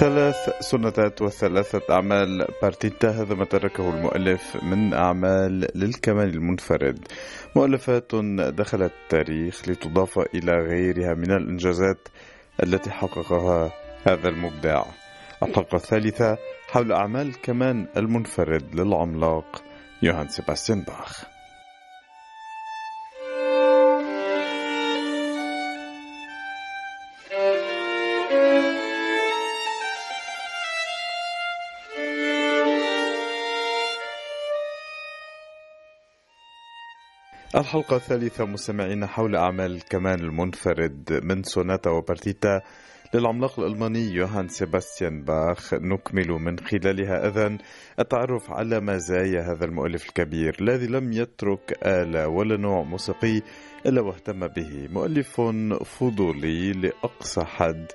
ثلاث سنتات وثلاثة أعمال. بارتيتا هذا ما تركه المؤلف من أعمال للكمان المنفرد. مؤلفات دخلت التاريخ لتضاف إلى غيرها من الإنجازات التي حققها هذا المبدع. الحلقة الثالثة حول أعمال الكمان المنفرد للعملاق يوهان سيباستيان باخ. الحلقة الثالثة مستمعين حول أعمال الكمان المنفرد من سوناتا وبارتيتا للعملاق الألماني يوهان سيباستيان باخ. نكمل من خلالها إذن التعرف على مزايا هذا المؤلف الكبير الذي لم يترك آلة ولا نوع موسيقي إلا واهتم به. مؤلف فضولي لأقصى حد.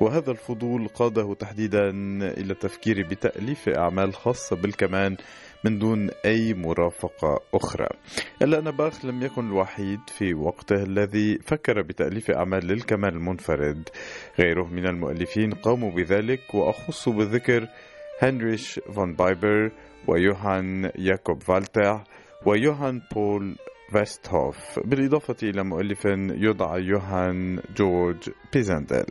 وهذا الفضول قاده تحديدا إلى التفكير بتأليف أعمال خاصة بالكمان من دون أي مرافقة أخرى. إلا أن باخ لم يكن الوحيد في وقته الذي فكر بتأليف أعمال للكمان المنفرد. غيره من المؤلفين قاموا بذلك وأخص بالذكر هنريش فون بايبر ويوهان ياكوب فالتر ويوهان بول فيستهوف بالإضافة إلى مؤلف يدعى يوهان جورج بيزندل.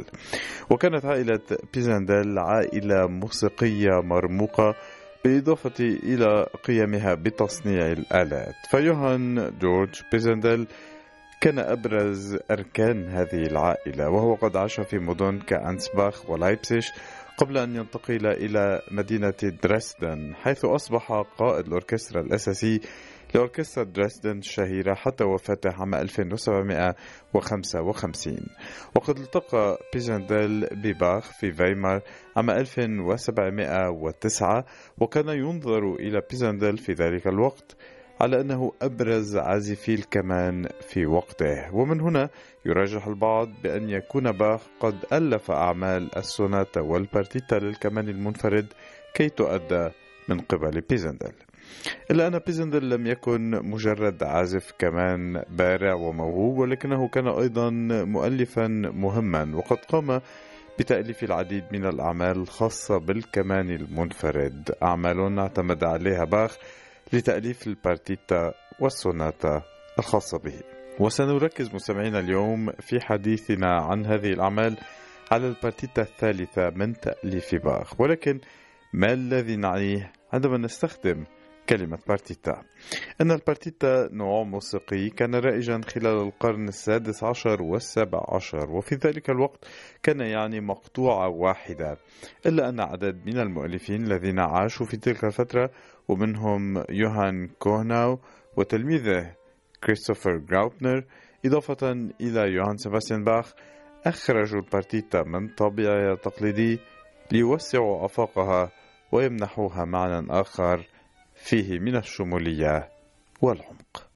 وكانت عائلة بيزندل عائلة موسيقية مرموقة بالإضافة إلى قيامها بتصنيع الآلات. فيوهان جورج بيزندل كان أبرز أركان هذه العائلة وهو قد عاش في مدن كأنسباخ ولايبسيش قبل أن ينتقل إلى مدينة دريسدن حيث أصبح قائد الأوركسترا الأساسي لأوركسترا دريسدن الشهيرة حتى وفاته عام 1755 وقد التقى بيزندل بباخ في فيمار عام 1709 وكان ينظر إلى بيزندل في ذلك الوقت على أنه أبرز عازفي الكمان في وقته. ومن هنا يرجح البعض بأن يكون باخ قد ألف أعمال السوناتا والبارتيتا للكمان المنفرد كي تؤدى من قبل بيزندل. إلا أن بيزندل لم يكن مجرد عازف كمان بارع وموهوب ولكنه كان أيضا مؤلفا مهما وقد قام بتأليف العديد من الأعمال الخاصة بالكمان المنفرد. أعمال اعتمد عليها باخ لتأليف البارتيتا والسوناتا الخاصة به. وسنركز مستمعينا اليوم في حديثنا عن هذه الأعمال على البارتيتا الثالثة من تأليف باخ. ولكن ما الذي نعنيه؟ عندما نستخدم كلمة بارتيتا. أن البارتيتا نوع موسيقي كان رائجا خلال القرن السادس عشر والسابع عشر وفي ذلك الوقت كان يعني مقطوعة واحدة إلا أن عدد من المؤلفين الذين عاشوا في تلك الفترة ومنهم يوهان كوهناو وتلميذه كريستوفر جراوتنر إضافة إلى يوهان سيباستيان باخ أخرجوا البارتيتا من طابعها التقليدي ليوسعوا آفاقها ويمنحوها معنى آخر فيه من الشمولية والعمق.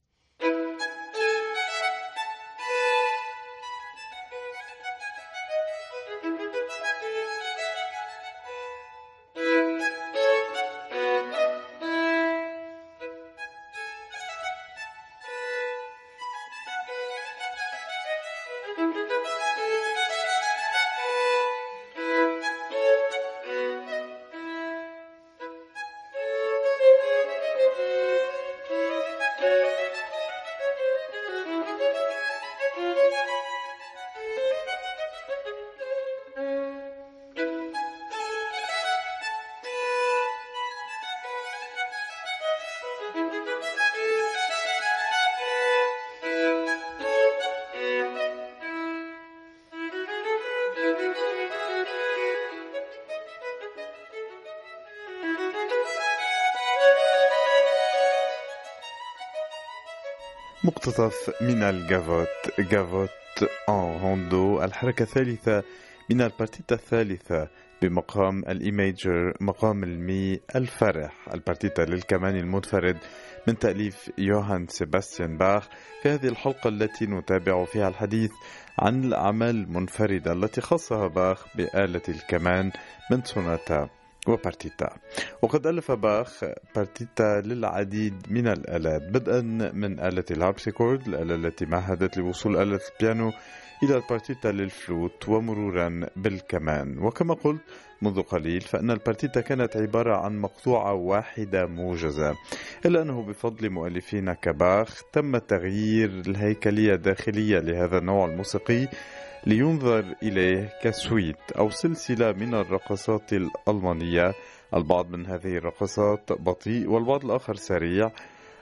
مقتطف من ال gavotte gavotte en rondeau الحركة الثالثة من البارتيتا الثالثة بمقام ال E major مقام المي الفرح. البارتيتا للكمان المنفرد من تأليف يوهان سيباستيان باخ. في هذه الحلقة التي نتابع فيها الحديث عن الأعمال المنفردة التي خصها باخ بآلة الكمان من سوناتا. وبارتيتا. وقد ألف باخ بارتيتا للعديد من الآلات بدءا من آلة الهاربسيكورد الآلة التي مهدت لوصول آلة البيانو إلى البارتيتا للفلوت ومرورا بالكمان. وكما قلت منذ قليل فإن البارتيتا كانت عبارة عن مقطوعة واحدة موجزة إلا أنه بفضل مؤلفين كباخ تم تغيير الهيكلية الداخلية لهذا النوع الموسيقي لينظر إليه ك suite أو سلسلة من الرقصات الألمانية. البعض من هذه الرقصات بطيء والبعض الآخر سريع.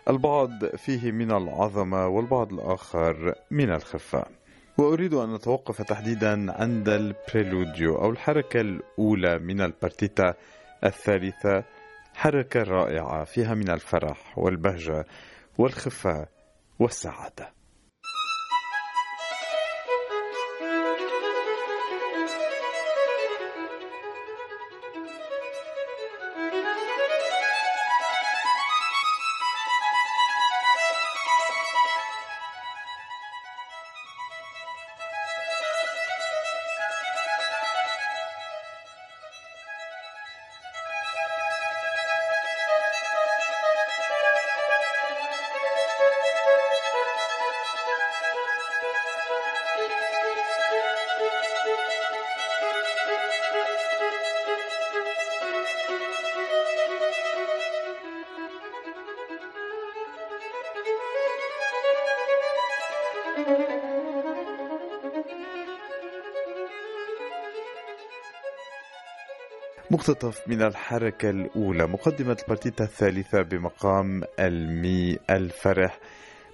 البعض فيه من العظمة والبعض الآخر من الخفة. وأريد أن أتوقف تحديدا عند ال preludio أو الحركة الأولى من البارتيتا الثالثة حركة رائعة فيها من الفرح والبهجة والخفة والسعادة. مقتطف من الحركة الأولى مقدمة البارتيتا الثالثة بمقام ألمي الفرح.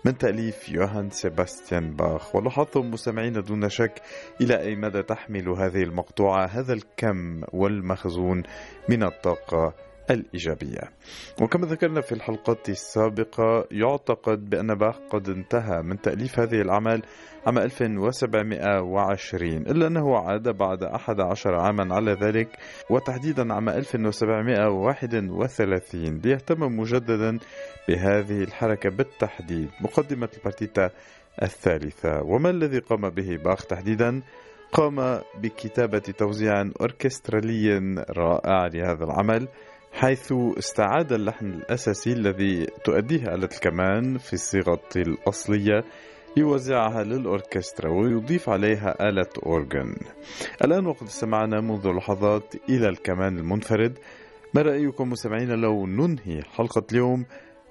من تأليف يوهان سيباستيان باخ. ولاحظتم مستمعين دون شك إلى أي مدى تحمل هذه المقطوعة هذا الكم والمخزون من الطاقة. الإيجابية. وكما ذكرنا في الحلقات السابقة يعتقد بأن باخ قد انتهى من تأليف هذه الأعمال عام 1720 إلا أنه عاد بعد 11 عاما على ذلك وتحديدا عام 1731 ليهتم مجددا بهذه الحركة بالتحديد مقدمة البارتيتا الثالثة. وما الذي قام به باخ تحديدا؟ قام بكتابة توزيع أوركسترالي رائع لهذا العمل. حيث استعاد اللحن الأساسي الذي تؤديه آلة الكمان في الصيغة الأصلية يوزعها للأوركسترا ويضيف عليها آلة أورغن الآن وقد استمعنا منذ لحظات إلى الكمان المنفرد. ما رأيكم مستمعين لو ننهي حلقة اليوم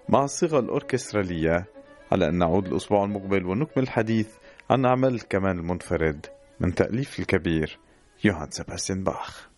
مع الصيغة الأوركسترالية؟ على أن نعود الأسبوع المقبل ونكمل الحديث عن أعمال الكمان المنفرد من تأليف الكبير يوهان سباستيان باخ.